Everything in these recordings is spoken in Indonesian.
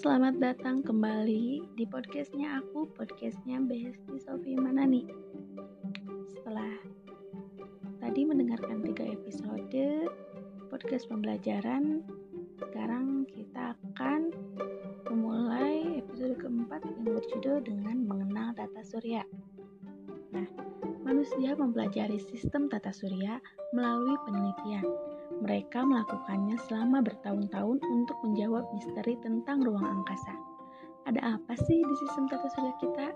selamat datang kembali di podcastnya aku, podcastnya Besti Sofi Manani. Setelah tadi mendengarkan tiga episode podcast pembelajaran, sekarang kita akan memulai episode keempat yang berjudul dengan mengenal tata surya. Nah, manusia mempelajari sistem tata surya melalui penelitian mereka melakukannya selama bertahun-tahun untuk menjawab misteri tentang ruang angkasa. Ada apa sih di sistem tata surya kita?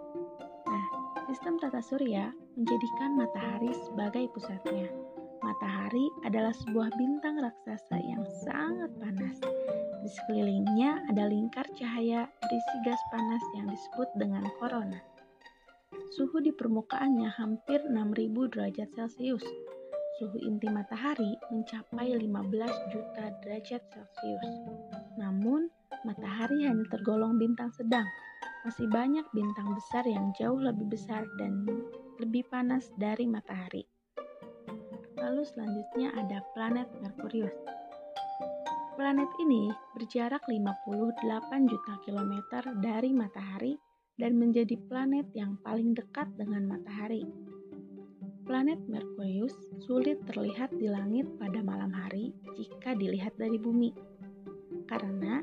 Nah, sistem tata surya menjadikan matahari sebagai pusatnya. Matahari adalah sebuah bintang raksasa yang sangat panas. Di sekelilingnya ada lingkar cahaya berisi gas panas yang disebut dengan korona. Suhu di permukaannya hampir 6000 derajat Celcius suhu inti matahari mencapai 15 juta derajat Celcius. Namun, matahari hanya tergolong bintang sedang. Masih banyak bintang besar yang jauh lebih besar dan lebih panas dari matahari. Lalu selanjutnya ada planet Merkurius. Planet ini berjarak 58 juta kilometer dari matahari dan menjadi planet yang paling dekat dengan matahari. Planet Merkurius sulit terlihat di langit pada malam hari jika dilihat dari bumi, karena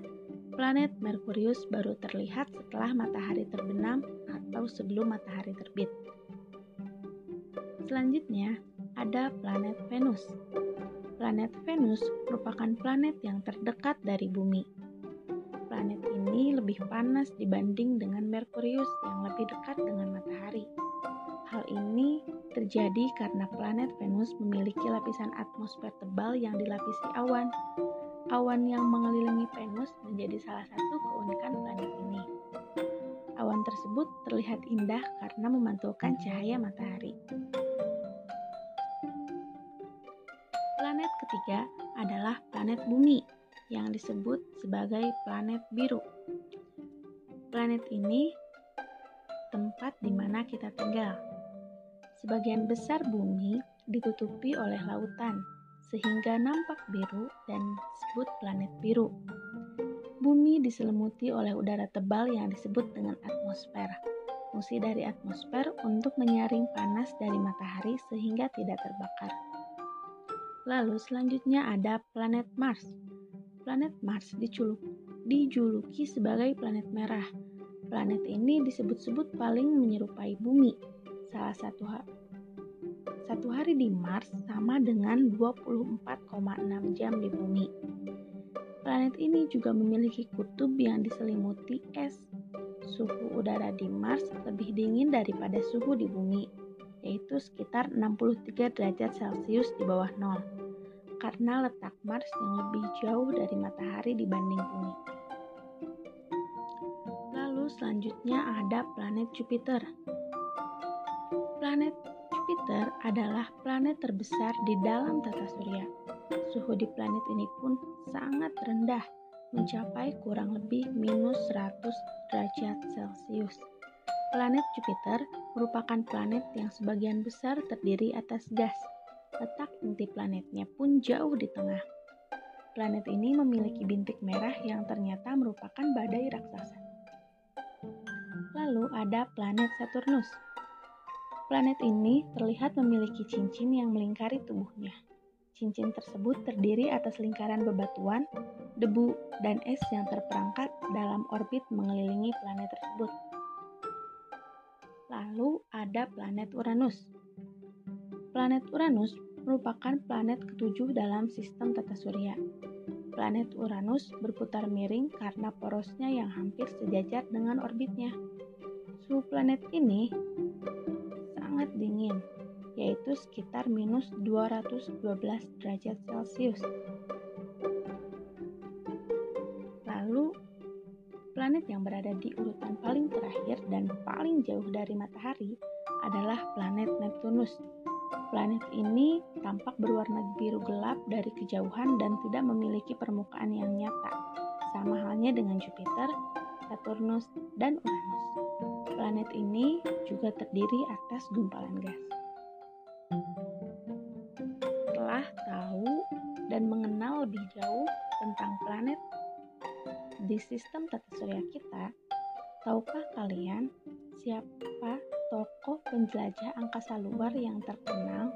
planet Merkurius baru terlihat setelah matahari terbenam atau sebelum matahari terbit. Selanjutnya, ada planet Venus. Planet Venus merupakan planet yang terdekat dari bumi. Planet ini lebih panas dibanding dengan Merkurius yang lebih dekat dengan matahari. Hal ini terjadi karena planet Venus memiliki lapisan atmosfer tebal yang dilapisi awan. Awan yang mengelilingi Venus menjadi salah satu keunikan planet ini. Awan tersebut terlihat indah karena memantulkan cahaya matahari. Planet ketiga adalah planet Bumi yang disebut sebagai planet biru. Planet ini tempat di mana kita tinggal Sebagian besar bumi ditutupi oleh lautan, sehingga nampak biru dan disebut planet biru. Bumi diselimuti oleh udara tebal yang disebut dengan atmosfer. Fungsi dari atmosfer untuk menyaring panas dari matahari sehingga tidak terbakar. Lalu selanjutnya ada planet Mars. Planet Mars dijuluki sebagai planet merah. Planet ini disebut-sebut paling menyerupai bumi salah satu satu hari di Mars sama dengan 24,6 jam di bumi. Planet ini juga memiliki kutub yang diselimuti es. Suhu udara di Mars lebih dingin daripada suhu di bumi, yaitu sekitar 63 derajat Celcius di bawah nol, karena letak Mars yang lebih jauh dari matahari dibanding bumi. Lalu selanjutnya ada planet Jupiter Planet Jupiter adalah planet terbesar di dalam tata surya. Suhu di planet ini pun sangat rendah, mencapai kurang lebih minus 100 derajat Celcius. Planet Jupiter merupakan planet yang sebagian besar terdiri atas gas. Letak inti planetnya pun jauh di tengah. Planet ini memiliki bintik merah yang ternyata merupakan badai raksasa. Lalu ada planet Saturnus Planet ini terlihat memiliki cincin yang melingkari tubuhnya. Cincin tersebut terdiri atas lingkaran bebatuan, debu, dan es yang terperangkap dalam orbit mengelilingi planet tersebut. Lalu ada planet Uranus. Planet Uranus merupakan planet ketujuh dalam sistem tata surya. Planet Uranus berputar miring karena porosnya yang hampir sejajar dengan orbitnya. Suhu planet ini sangat dingin, yaitu sekitar minus 212 derajat Celcius. Lalu, planet yang berada di urutan paling terakhir dan paling jauh dari matahari adalah planet Neptunus. Planet ini tampak berwarna biru gelap dari kejauhan dan tidak memiliki permukaan yang nyata, sama halnya dengan Jupiter, Saturnus, dan Uranus. Planet ini juga terdiri atas gumpalan gas. Setelah tahu dan mengenal lebih jauh tentang planet di sistem tata surya kita, tahukah kalian siapa tokoh penjelajah angkasa luar yang terkenal